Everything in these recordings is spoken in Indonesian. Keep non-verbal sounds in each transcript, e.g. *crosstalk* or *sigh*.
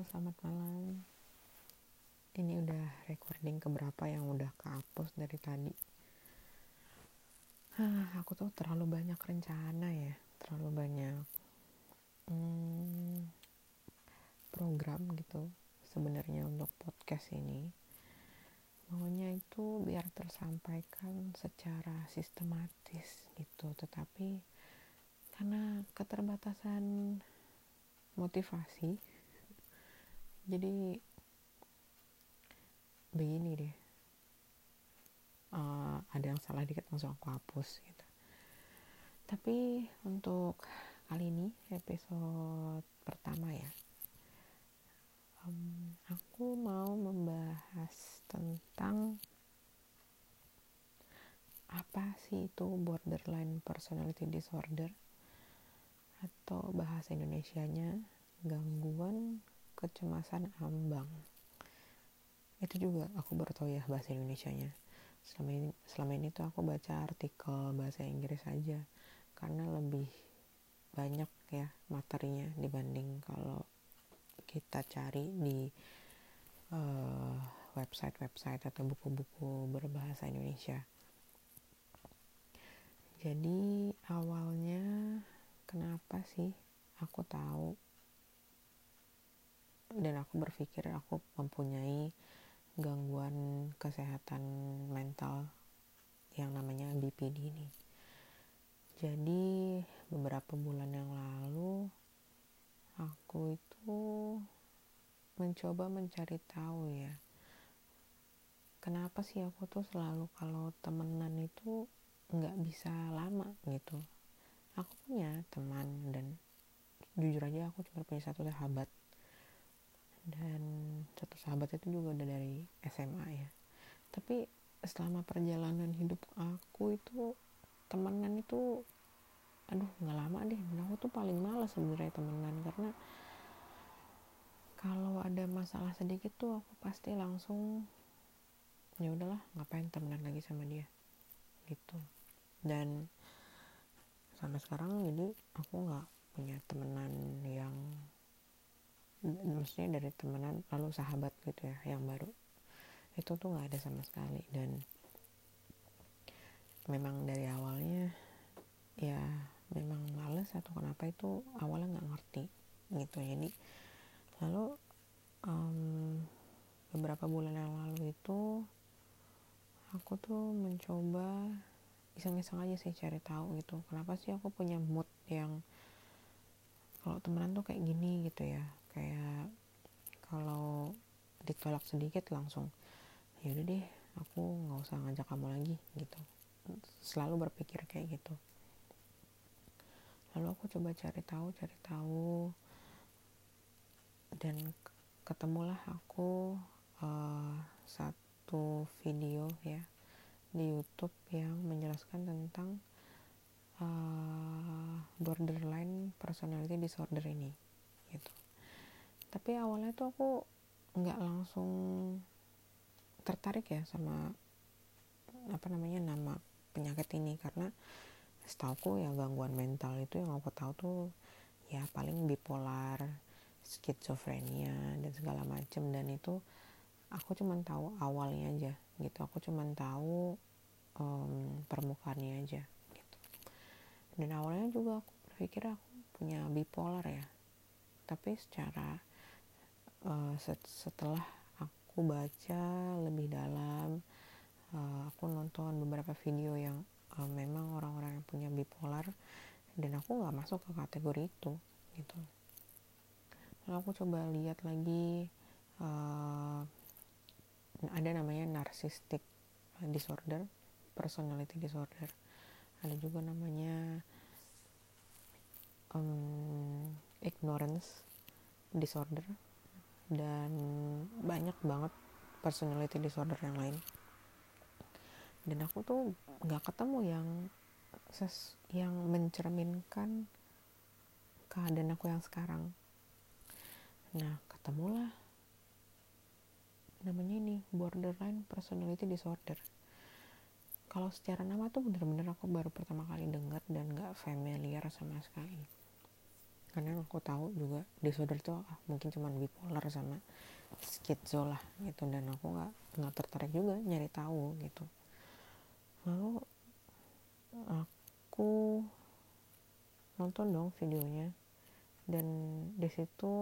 selamat malam. Ini udah recording keberapa yang udah kehapus dari tadi. Hah, aku tuh terlalu banyak rencana ya, terlalu banyak hmm, program gitu sebenarnya untuk podcast ini. Maunya itu biar tersampaikan secara sistematis gitu, tetapi karena keterbatasan motivasi jadi begini deh. Uh, ada yang salah dikit langsung aku hapus gitu. Tapi untuk kali ini episode pertama ya. Um, aku mau membahas tentang apa sih itu borderline personality disorder? Atau bahasa Indonesianya gangguan kecemasan ambang. Itu juga aku baru tahu ya bahasa Indonesia nya selama ini selama ini tuh aku baca artikel bahasa Inggris aja. Karena lebih banyak ya materinya dibanding kalau kita cari di uh, website-website atau buku-buku berbahasa Indonesia. Jadi awalnya kenapa sih aku tahu dan aku berpikir aku mempunyai gangguan kesehatan mental yang namanya BPD ini. Jadi beberapa bulan yang lalu aku itu mencoba mencari tahu ya kenapa sih aku tuh selalu kalau temenan itu nggak bisa lama gitu aku punya teman dan jujur aja aku cuma punya satu sahabat dan satu sahabat itu juga udah dari SMA ya. Tapi selama perjalanan hidup aku itu temenan itu aduh nggak lama deh. Dan aku tuh paling males sebenarnya temenan. Karena kalau ada masalah sedikit tuh aku pasti langsung ya udahlah ngapain temenan lagi sama dia? Gitu. Dan sampai sekarang jadi aku nggak punya temenan yang maksudnya dari temenan lalu sahabat gitu ya yang baru. Itu tuh nggak ada sama sekali. Dan memang dari awalnya ya memang males atau kenapa itu awalnya nggak ngerti gitu. Jadi lalu um, beberapa bulan yang lalu itu aku tuh mencoba iseng-iseng aja sih cari tahu gitu kenapa sih aku punya mood yang kalau temenan tuh kayak gini gitu ya kayak kalau ditolak sedikit langsung ya udah deh aku nggak usah ngajak kamu lagi gitu. Selalu berpikir kayak gitu. Lalu aku coba cari tahu cari tahu dan ketemulah aku uh, satu video ya di YouTube yang menjelaskan tentang uh, borderline personality disorder ini gitu tapi awalnya tuh aku nggak langsung tertarik ya sama apa namanya nama penyakit ini. Karena setauku ya gangguan mental itu yang aku tahu tuh ya paling bipolar skizofrenia dan segala macam dan itu aku cuma tahu awalnya aja gitu. Aku cuma tahu um, permukaannya aja gitu. Dan awalnya juga aku berpikir aku punya bipolar ya. Tapi secara uh, setelah aku baca lebih dalam uh, aku nonton beberapa video yang uh, memang orang-orang yang punya bipolar dan aku nggak masuk ke kategori itu gitu. Lalu aku coba lihat lagi ada namanya narcissistic disorder personality disorder. Ada juga namanya um, ignorance disorder dan banyak banget personality disorder yang lain. Dan aku tuh nggak ketemu yang ses yang mencerminkan keadaan aku yang sekarang. Nah ketemulah namanya ini borderline personality disorder. Kalau secara nama tuh bener-bener aku baru pertama kali dengar dan nggak familiar sama sekali karena aku tahu juga disorder itu ah, mungkin cuma bipolar sama skizo lah gitu. Dan aku nggak nggak tertarik juga nyari tahu gitu. Lalu aku nonton dong videonya. Dan di situ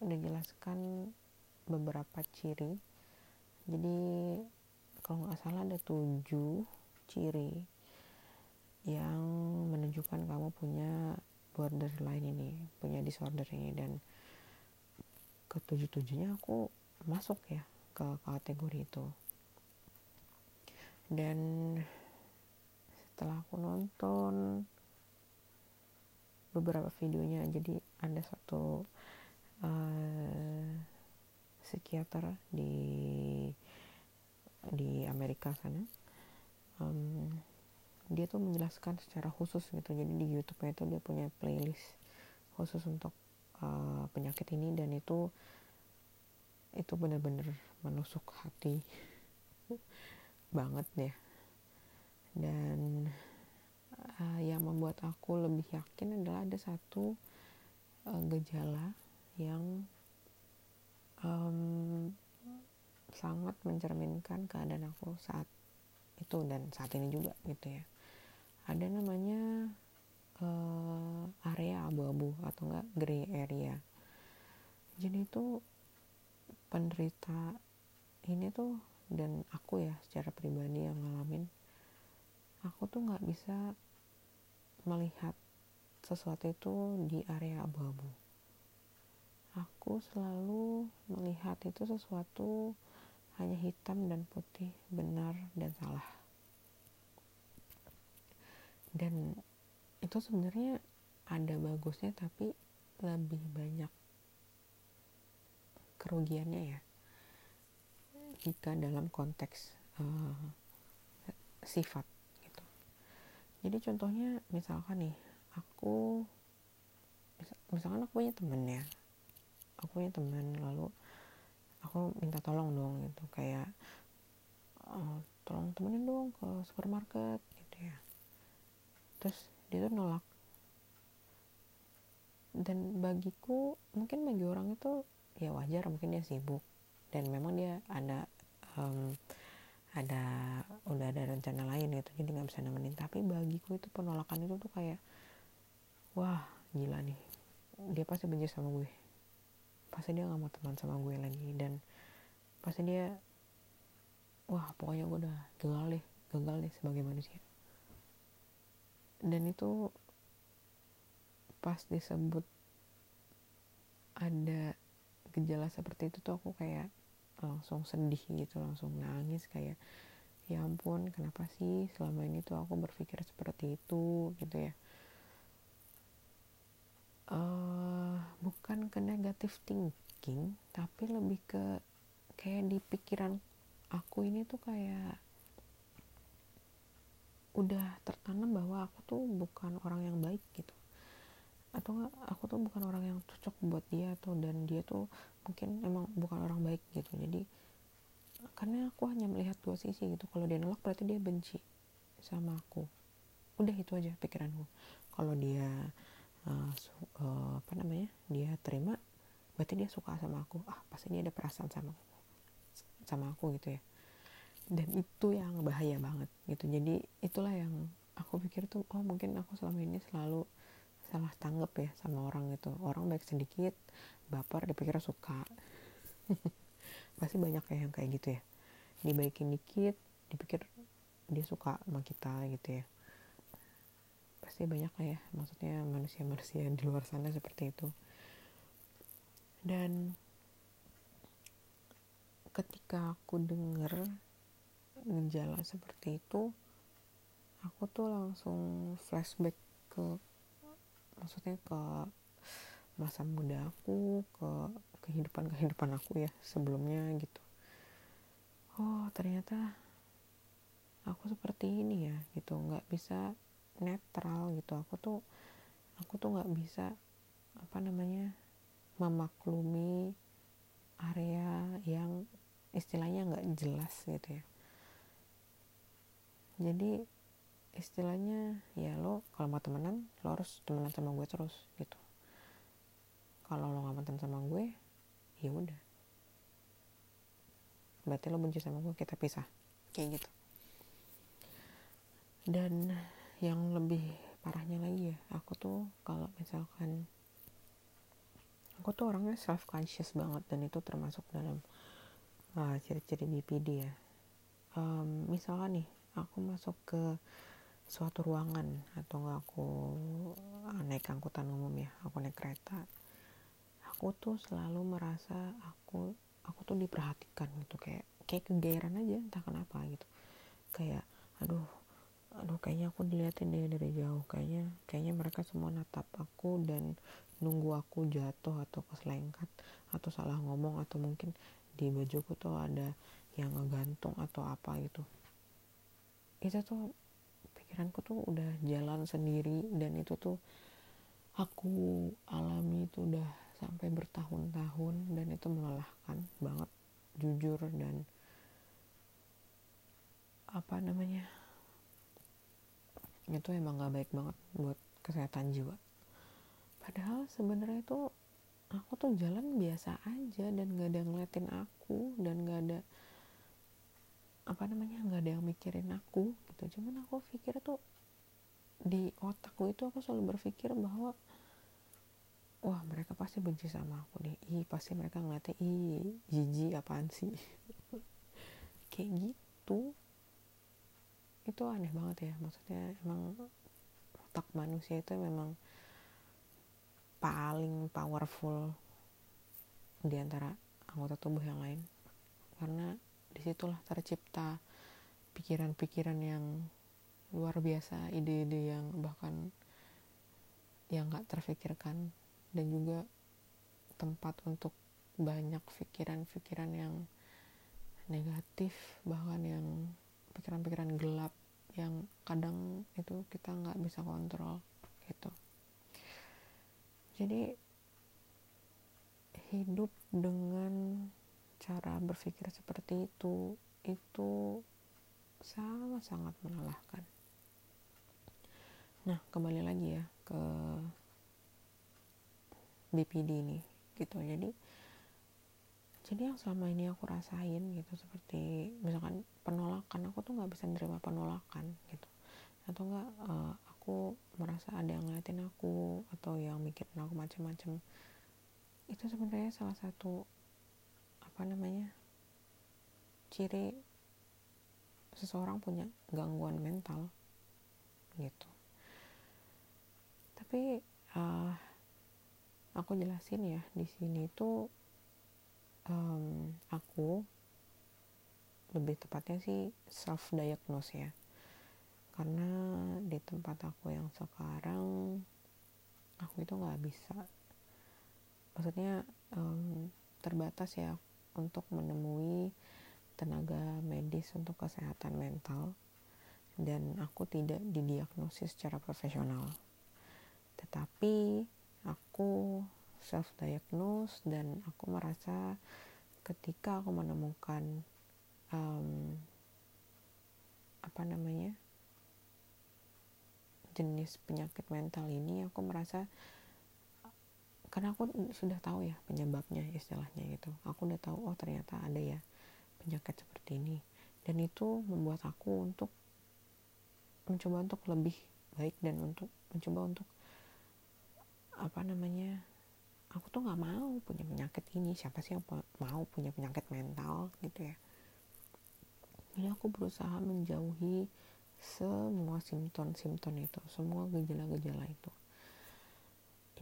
dijelaskan beberapa ciri. Jadi kalau nggak salah ada tujuh ciri yang menunjukkan kamu punya borderline ini punya disorder ini dan ketujuh tujuhnya aku masuk ya ke kategori itu. Dan setelah aku nonton beberapa videonya jadi ada satu uh, psikiater di di Amerika sana. Um, dia tuh menjelaskan secara khusus gitu. Jadi di YouTube-nya itu dia punya playlist khusus untuk uh, penyakit ini dan itu itu benar-benar menusuk hati *laughs* banget deh dan uh, yang membuat aku lebih yakin adalah ada satu uh, gejala yang um, sangat mencerminkan keadaan aku saat itu dan saat ini juga gitu ya ada namanya uh, area abu-abu atau enggak gray area. Jadi itu penderita ini tuh dan aku ya secara pribadi yang ngalamin aku tuh nggak bisa melihat sesuatu itu di area abu-abu. Aku selalu melihat itu sesuatu hanya hitam dan putih benar dan salah dan itu sebenarnya ada bagusnya tapi lebih banyak kerugiannya ya. Jika dalam konteks uh, sifat gitu. Jadi contohnya misalkan nih aku misalkan aku punya temen ya. Aku punya teman lalu aku minta tolong dong gitu. Kayak uh, tolong temenin dong ke supermarket terus dia tuh nolak. Dan bagiku mungkin bagi orang itu ya wajar mungkin dia sibuk. Dan memang dia ada um, ada udah ada rencana lain gitu jadi nggak bisa nemenin. Tapi bagiku itu penolakan itu tuh kayak wah gila nih. Dia pasti benci sama gue. Pasti dia nggak mau teman sama gue lagi. Dan pasti dia wah pokoknya gue udah gagal deh gagal deh sebagai manusia dan itu pas disebut ada gejala seperti itu tuh aku kayak langsung sedih gitu langsung nangis kayak ya ampun kenapa sih selama ini tuh aku berpikir seperti itu? Gitu ya. Uh, bukan ke negatif thinking tapi lebih ke kayak di pikiran aku ini tuh kayak udah tertanam bahwa aku tuh bukan orang yang baik gitu. Atau aku tuh bukan orang yang cocok buat dia atau dan dia tuh mungkin emang bukan orang baik gitu. Jadi karena aku hanya melihat dua sisi gitu. Kalau dia nolak berarti dia benci sama aku. Udah itu aja pikiranku. Kalau dia uh, uh, apa namanya dia terima berarti dia suka sama aku. Ah pasti dia ada perasaan sama aku sama aku gitu ya dan itu yang bahaya banget gitu. Jadi itulah yang aku pikir tuh oh mungkin aku selama ini selalu salah tanggap ya sama orang itu orang baik sedikit baper dipikir suka. *laughs* Pasti banyak kayak yang kayak gitu ya. Dibaikin dikit dipikir dia suka sama kita gitu ya. Pasti banyak lah ya maksudnya manusia-manusia di luar sana seperti itu. Dan ketika aku denger gejala seperti itu aku tuh langsung flashback ke maksudnya ke masa muda aku ke kehidupan kehidupan aku ya sebelumnya gitu. Oh ternyata aku seperti ini ya gitu. Nggak bisa netral gitu. Aku tuh aku tuh nggak bisa apa namanya memaklumi area yang istilahnya nggak jelas gitu ya jadi istilahnya ya lo kalau mau temenan lo harus temenan sama gue terus gitu. Kalau lo gak mantan sama gue ya udah. Berarti lo benci sama gue kita pisah. Kayak gitu. Dan yang lebih parahnya lagi ya aku tuh kalau misalkan aku tuh orangnya self conscious banget dan itu termasuk dalam uh, ciri-ciri BPD ya. Um, misalkan nih aku masuk ke suatu ruangan atau nggak aku uh, naik angkutan umum ya aku naik kereta aku tuh selalu merasa aku aku tuh diperhatikan gitu kayak kayak kegeeran aja entah kenapa gitu. Kayak aduh aduh kayaknya aku diliatin deh dari jauh kayaknya kayaknya mereka semua natap aku dan nunggu aku jatuh atau keselengkat atau salah ngomong atau mungkin di bajuku tuh ada yang ngegantung atau apa gitu itu tuh pikiranku tuh udah jalan sendiri dan itu tuh aku alami itu udah sampai bertahun-tahun dan itu melelahkan banget jujur dan apa namanya itu emang gak baik banget buat kesehatan jiwa. Padahal sebenarnya itu aku tuh jalan biasa aja dan gak ada ngeliatin aku dan gak ada apa namanya gak ada yang mikirin aku gitu. Cuman aku pikir tuh di otakku itu aku selalu berpikir bahwa wah mereka pasti benci sama aku deh ih pasti mereka ngeliatnya ih jijik apaan sih? *laughs* Kayak gitu. Itu aneh banget ya. Maksudnya emang otak manusia itu memang paling powerful di antara anggota tubuh yang lain. Karena di situlah tercipta pikiran-pikiran yang luar biasa ide-ide yang bahkan yang gak terfikirkan dan juga tempat untuk banyak pikiran-pikiran yang negatif bahkan yang pikiran-pikiran gelap yang kadang itu kita nggak bisa kontrol gitu. Jadi hidup dengan cara berpikir seperti itu itu sangat-sangat melelahkan. Nah kembali lagi ya ke BPD ini gitu. Jadi jadi yang selama ini aku rasain gitu seperti misalkan penolakan aku tuh nggak bisa nerima penolakan gitu. Atau enggak uh, eh, aku merasa ada yang ngeliatin aku atau yang mikirin aku macam-macam itu sebenarnya salah satu apa namanya ciri seseorang punya gangguan mental gitu. Tapi uh, aku jelasin ya di sini tuh um, aku lebih tepatnya sih self diagnose ya. Karena di tempat aku yang sekarang aku itu nggak bisa. Maksudnya um, terbatas ya untuk menemui tenaga medis untuk kesehatan mental dan aku tidak didiagnosis secara profesional. Tetapi aku self diagnose dan aku merasa ketika aku menemukan um, apa namanya jenis penyakit mental ini aku merasa karena aku sudah tahu ya penyebabnya istilahnya gitu. Aku udah tahu oh ternyata ada ya penyakit seperti ini. Dan itu membuat aku untuk mencoba untuk lebih baik dan untuk mencoba untuk apa namanya aku tuh nggak mau punya penyakit ini. Siapa sih yang mau punya penyakit mental gitu ya? Jadi aku berusaha menjauhi semua simptom-simptom itu semua gejala-gejala itu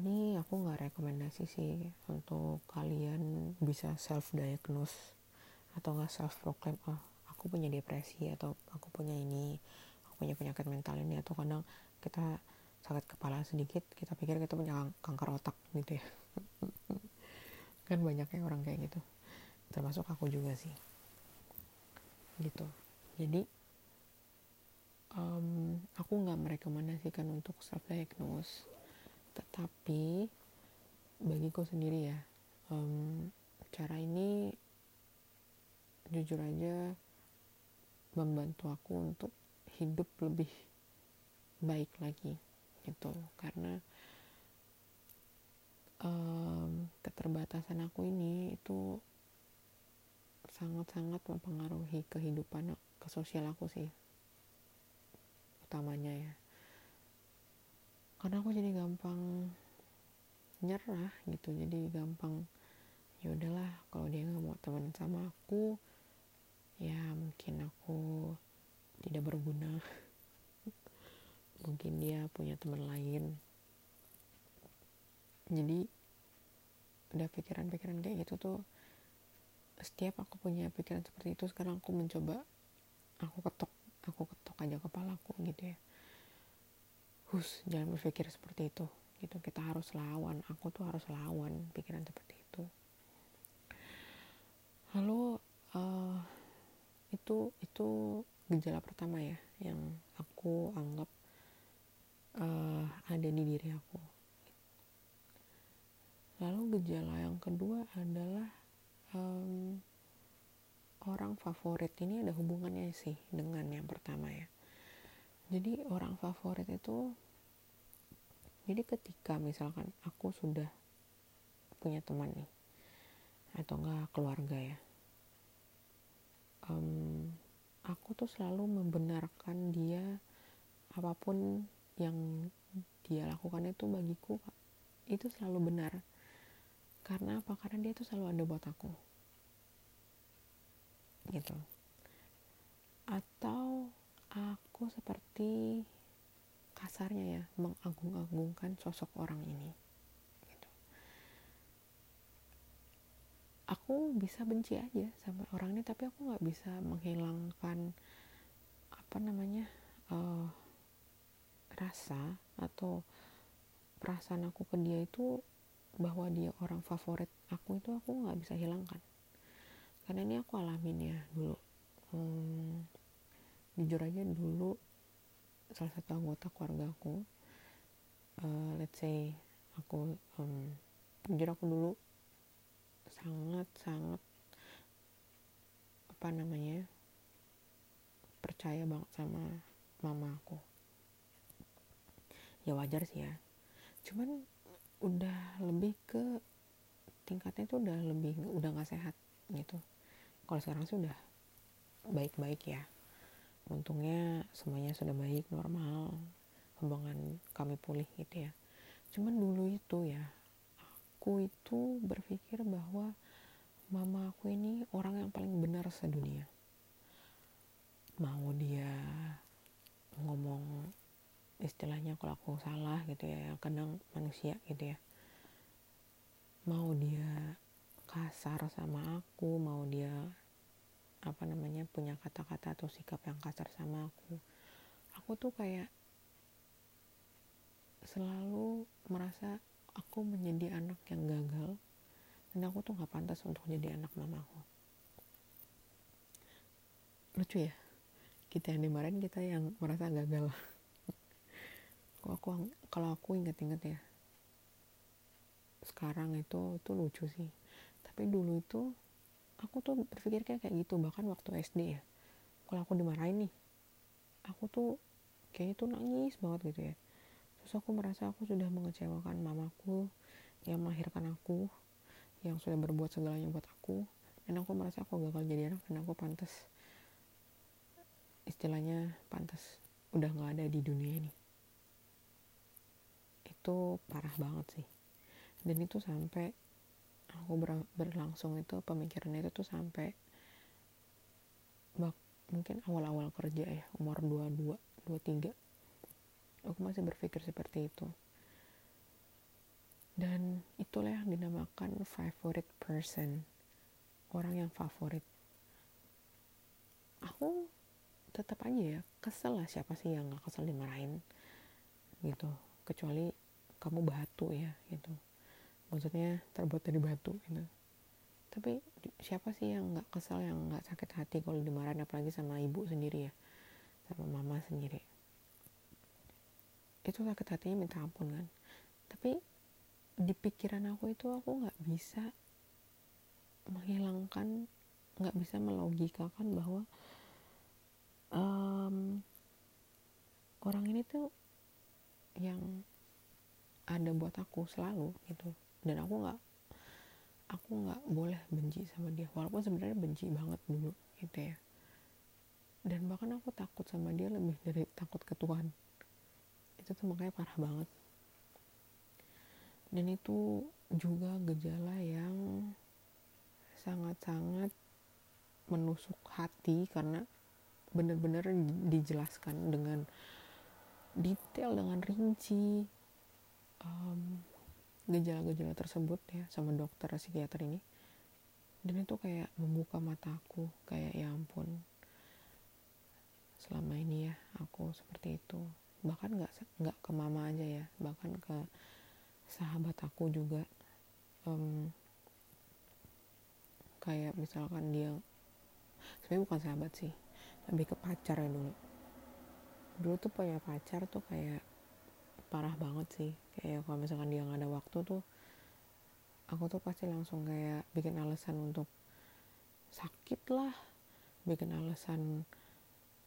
ini aku nggak rekomendasi sih untuk kalian bisa self diagnose atau nggak self proclaim oh aku punya depresi atau aku punya ini aku punya penyakit mental ini atau kadang kita sakit kepala sedikit kita pikir kita punya kanker otak gitu ya. *laughs* Kan banyaknya orang kayak gitu. Termasuk aku juga sih. Gitu. Jadi um, aku nggak merekomendasikan untuk self diagnose tetapi bagiku sendiri ya um, cara ini jujur aja membantu aku untuk hidup lebih baik lagi gitu. Karena um, keterbatasan aku ini itu sangat-sangat mempengaruhi kehidupan ke sosial aku sih utamanya ya karena aku jadi gampang nyerah gitu jadi gampang ya udahlah kalau dia nggak mau teman sama aku ya mungkin aku tidak berguna. *laughs* Mungkin dia punya teman lain. Jadi udah pikiran-pikiran kayak gitu tuh setiap aku punya pikiran seperti itu sekarang aku mencoba aku ketok aku ketok aja kepalaku gitu ya hus jangan berpikir seperti itu. Gitu kita harus lawan. Aku tuh harus lawan pikiran seperti itu. Lalu uh, itu itu gejala pertama ya yang aku anggap uh, ada di diri aku. Lalu gejala yang kedua adalah um, orang favorit. Ini ada hubungannya sih dengan yang pertama ya jadi orang favorit itu jadi ketika misalkan aku sudah punya teman nih atau enggak keluarga ya um, aku tuh selalu membenarkan dia apa pun yang dia lakukan itu bagiku itu selalu benar. Karena apa? Karena dia itu selalu ada buat aku. Gitu. Atau aku seperti kasarnya ya mengagung-agungkan sosok orang ini gitu. aku bisa benci aja sama orang ini tapi aku nggak bisa menghilangkan apa namanya uh, rasa atau perasaan aku ke dia itu bahwa dia orang favorit aku itu aku nggak bisa hilangkan. Karena ini aku alamin ya dulu. Hmm, jujur aja dulu salah satu anggota keluarga aku uh, let's say aku um, jujur aku dulu sangat sangat apa namanya percaya banget sama mama aku. Ya wajar sih ya. Cuman udah lebih ke tingkatnya itu udah lebih udah nggak sehat gitu. Kalau sekarang sih udah baik-baik ya untungnya semuanya sudah baik normal. Hubungan kami pulih gitu ya. Cuman dulu itu ya aku itu berpikir bahwa mama aku ini orang yang paling benar sedunia. Mau dia ngomong istilahnya kalau aku salah gitu ya kadang manusia gitu ya. Mau dia kasar sama aku mau dia apa namanya punya kata-kata atau sikap yang kasar sama aku. Aku tuh kayak selalu merasa aku menjadi anak yang gagal dan aku tuh nggak pantas untuk jadi anak mamaku. Lucu ya kita yang dimarahin kita yang merasa gagal. *laughs* Kalau aku kalau aku inget-inget ya sekarang itu itu lucu sih. Tapi dulu itu aku tuh berpikir kayak gitu bahkan waktu SD ya. Kalau aku dimarahin nih aku tuh kayak itu nangis banget gitu ya. Terus aku merasa aku sudah mengecewakan mamaku yang melahirkan aku yang sudah berbuat segalanya buat aku. Dan aku merasa aku gagal jadi anak dan aku pantas istilahnya pantas udah nggak ada di dunia ini. Itu parah banget sih. Dan itu sampai aku ber, berlangsung itu pemikiran itu tuh sampai mungkin awal-awal kerja ya umur 22 23 aku masih berpikir seperti itu. Dan itulah yang dinamakan favorite person orang yang favorit. Aku tetap aja ya kesel lah siapa sih yang gak kesel dimarahin gitu. Kecuali kamu batu ya gitu maksudnya terbuat dari batu gitu. Tapi siapa sih yang nggak kesal yang nggak sakit hati kalau dimarahin apalagi sama ibu sendiri ya? Sama mama sendiri. Itu sakit hatinya minta ampun kan? Tapi di pikiran aku itu aku nggak bisa menghilangkan nggak bisa melogikakan bahwa um, orang ini tuh yang ada buat aku selalu gitu dan aku nggak aku nggak boleh benci sama dia. Walaupun sebenarnya benci banget dulu gitu ya. Dan bahkan aku takut sama dia lebih dari takut ke Tuhan. Itu tuh makanya parah banget. Dan itu juga gejala yang sangat-sangat menusuk hati karena benar-benar dijelaskan dengan detail dengan rinci. Um, gejala-gejala tersebut ya sama dokter psikiater ini dan itu kayak membuka mataku kayak ya ampun selama ini ya aku seperti itu. Bahkan nggak nggak ke mama aja ya bahkan ke sahabat aku juga um, kayak misalkan dia sebenarnya bukan sahabat sih lebih ke pacar ya dulu. Dulu tuh punya pacar tuh kayak parah banget sih. Kayak kalau misalkan dia nggak ada waktu tuh aku tuh pasti langsung kayak bikin alasan untuk sakit lah bikin alasan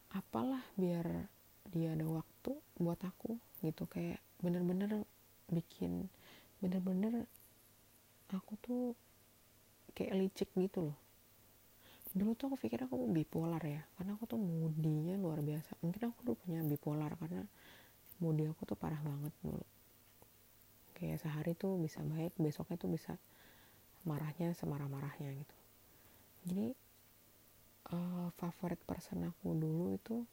apalah biar dia ada waktu buat aku gitu. Kayak bener-bener bikin bener-bener aku tuh kayak licik gitu loh. Dulu tuh aku pikir aku bipolar ya karena aku tuh moodinya luar biasa. Mungkin aku dulu punya bipolar karena moodi aku tuh parah banget dulu kayak sehari tuh bisa baik besoknya tuh bisa marahnya semarah-marahnya gitu. Jadi uh, favorit person aku dulu itu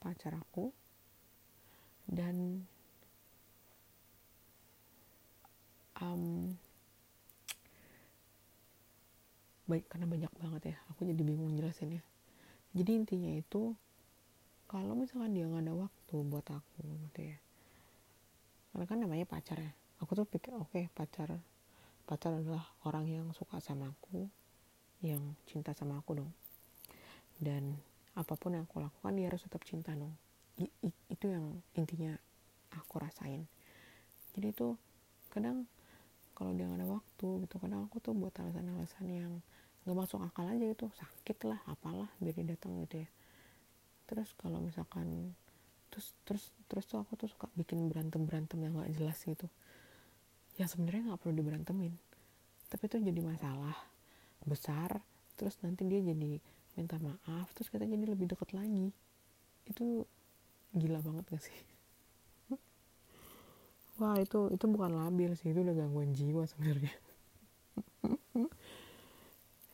pacar aku. Dan um, baik karena banyak banget ya aku jadi bingung jelasinnya. Jadi intinya itu kalau misalkan dia nggak ada waktu buat aku gitu ya. Karena kan namanya pacar ya. Aku tuh pikir oke okay, pacar pacar adalah orang yang suka sama aku yang cinta sama aku dong. Dan apa pun yang aku lakukan dia harus tetap cinta dong. I, i, itu yang intinya aku rasain. Jadi itu kadang kalau dia gak ada waktu gitu kadang aku tuh buat alasan-alasan yang nggak masuk akal aja gitu. Sakit lah apalah biar dia datang gitu ya. Terus kalau misalkan terus terus terus tuh aku tuh suka bikin berantem berantem yang gak jelas gitu. Yang sebenarnya nggak perlu diberantemin. Tapi itu jadi masalah besar terus nanti dia jadi minta maaf terus kita jadi lebih deket lagi. Itu gila banget gak sih? *laughs* Wah itu itu bukan labil sih itu udah gangguan jiwa sebenarnya. *laughs*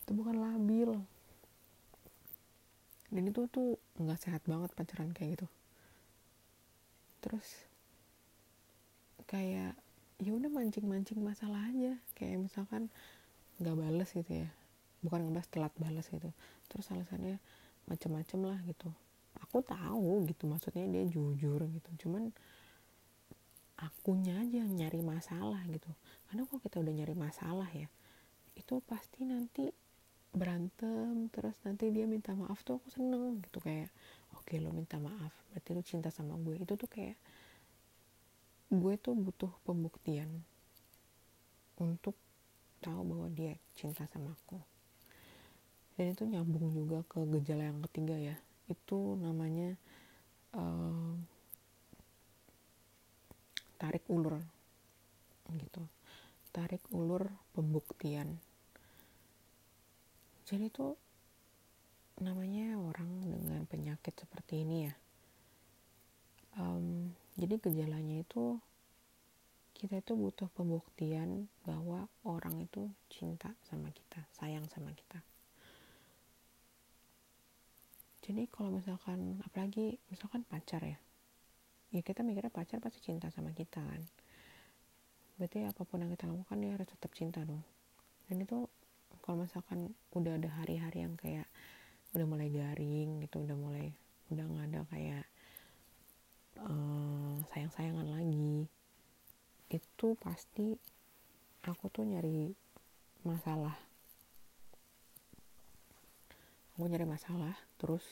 Itu bukan labil. Dan itu tuh nggak sehat banget pacaran kayak gitu terus kayak ya udah mancing-mancing masalah aja. Kayak misalkan nggak bales gitu ya. Bukan ngebahas telat balas gitu. Terus alasannya macem-macem lah gitu. Aku tahu gitu maksudnya dia jujur gitu. Cuman akunya aja yang nyari masalah gitu. Karena kalau kita udah nyari masalah ya itu pasti nanti berantem terus nanti dia minta maaf tuh aku seneng gitu. Kayak oke lo minta maaf berarti lo cinta sama gue. Itu tuh kayak gue tuh butuh pembuktian untuk tahu bahwa dia cinta sama aku. Dan itu nyambung juga ke gejala yang ketiga ya. Itu namanya uh, tarik ulur gitu. Tarik ulur pembuktian. Jadi itu namanya orang dengan penyakit seperti ini ya. Um, jadi gejalanya itu kita itu butuh pembuktian bahwa orang itu cinta sama kita sayang sama kita. Jadi kalau misalkan apalagi misalkan pacar ya. Ya kita mikirnya pacar pasti cinta sama kita kan. Berarti apa pun yang kita lakukan dia harus tetap cinta dong. Dan itu kalau misalkan udah ada hari-hari yang kayak udah mulai garing gitu udah mulai udah nggak ada kayak uh, sayang-sayangan lagi. Itu pasti aku tuh nyari masalah. Aku nyari masalah terus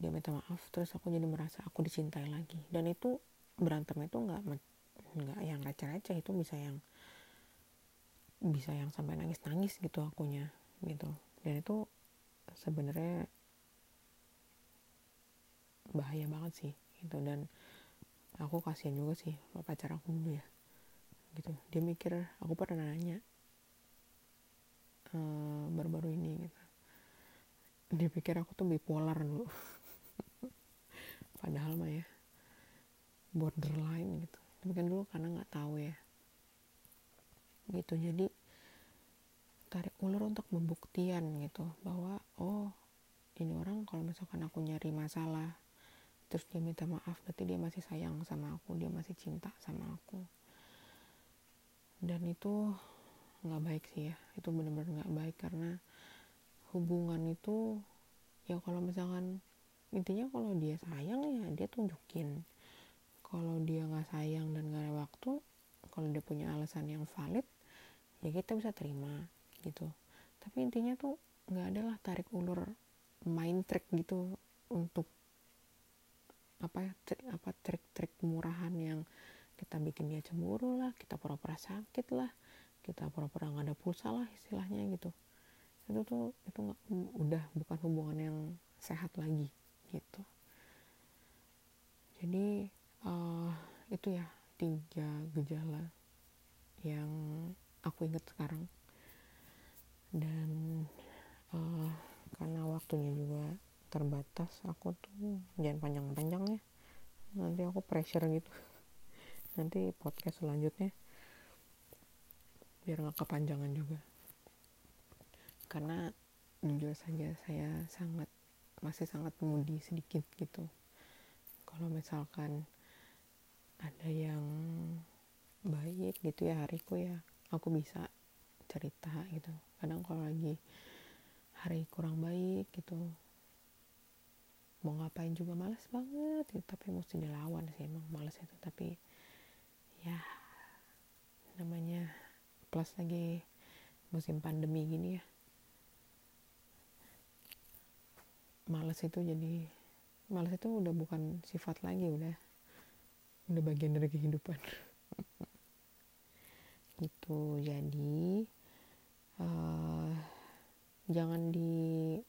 dia minta maaf terus aku jadi merasa aku dicintai lagi. Dan itu berantem itu nggak nggak yang receh-receh itu bisa yang bisa yang sampai nangis-nangis gitu akunya gitu. Dan itu sebenarnya bahaya banget sih gitu. Dan aku kasihan juga sih pacar aku dulu ya gitu. Dia mikir aku pernah nanya uh, baru-baru ini gitu. Dia pikir aku tuh bipolar dulu. *laughs* Padahal mah ya borderline gitu. Tapi kan dulu karena nggak tahu ya. Gitu jadi tarik ulur untuk pembuktian gitu bahwa oh ini orang kalau misalkan aku nyari masalah terus dia minta maaf berarti dia masih sayang sama aku dia masih cinta sama aku. Dan itu nggak baik sih ya itu benar-benar nggak baik karena hubungan itu ya kalau misalkan intinya kalau dia sayang ya dia tunjukin. Kalau dia nggak sayang dan nggak ada waktu kalau dia punya alasan yang valid ya kita bisa terima gitu. Tapi intinya tuh nggak ada lah tarik ulur main trick gitu untuk apa ya trik, apa trik-trik murahan yang kita bikin dia cemburu lah kita pura-pura sakit lah kita pura-pura nggak ada pulsa lah istilahnya gitu. Itu tuh itu gak, udah bukan hubungan yang sehat lagi gitu. Jadi uh, itu ya tiga gejala yang aku ingat sekarang dan uh, karena waktunya juga terbatas aku tuh jangan panjang-panjang ya. Nanti aku pressure gitu. Nanti podcast selanjutnya biar nggak kepanjangan juga. Karena jujur saja saya sangat masih sangat mudi sedikit gitu. Kalau misalkan ada yang baik gitu ya hariku ya aku bisa cerita gitu kadang kalau lagi hari kurang baik gitu mau ngapain juga males banget gitu tapi mesti dilawan sih emang males itu. Tapi ya namanya plus lagi musim pandemi gini ya. Males itu jadi males itu udah bukan sifat lagi udah udah bagian dari kehidupan. *laughs* Gitu jadi uh, jangan diambil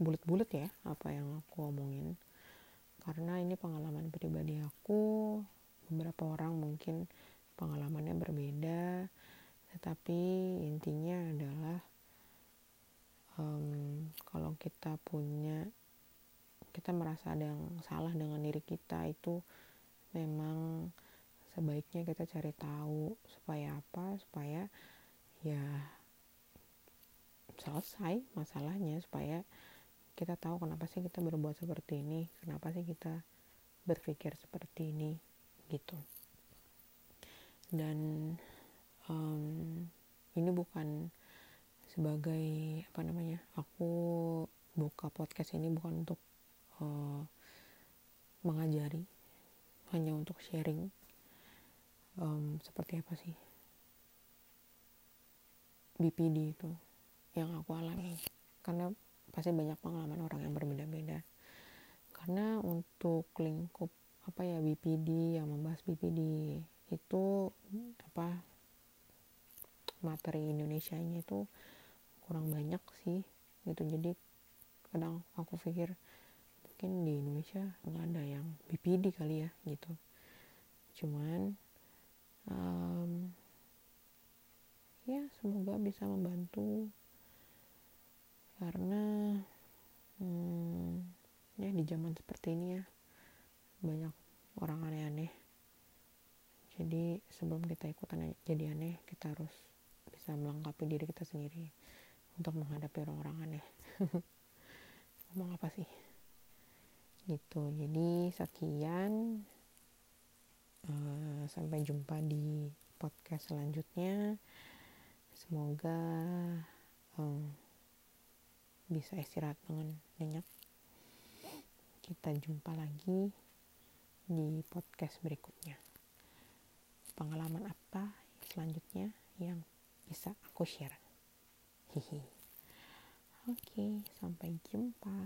bulat-bulat ya apa yang aku omongin. Karena ini pengalaman pribadi aku beberapa orang mungkin pengalamannya berbeda tetapi intinya adalah um, kalau kita punya kita merasa ada yang salah dengan diri kita itu memang sebaiknya kita cari tahu supaya apa supaya ya selesai masalahnya supaya kita tahu kenapa sih kita berbuat seperti ini kenapa sih kita berpikir seperti ini gitu. Dan um, ini bukan sebagai apa namanya aku buka podcast ini bukan untuk uh, mengajari hanya untuk sharing um, seperti apa sih? BPD itu yang aku alami. Karena pasti banyak pengalaman orang yang berbeda-beda. Karena untuk lingkup apa ya BPD yang membahas BPD itu apa materi Indonesia nya itu kurang banyak sih gitu. Jadi kadang aku pikir mungkin di Indonesia nggak ada yang BPD kali ya gitu. Cuman um, ya semoga bisa membantu. Karena hmm, ya di zaman seperti ini ya banyak orang aneh-aneh. Jadi sebelum kita ikutan jadi aneh kita harus bisa melengkapi diri kita sendiri untuk menghadapi orang-orang aneh. *laughs* Ngomong apa sih? Gitu. Jadi sekian uh, sampai jumpa di podcast selanjutnya. Semoga um, bisa istirahat dengan nyenyak. Kita jumpa lagi di podcast berikutnya. Pengalaman apa selanjutnya yang bisa aku share? Hihi. Oke sampai jumpa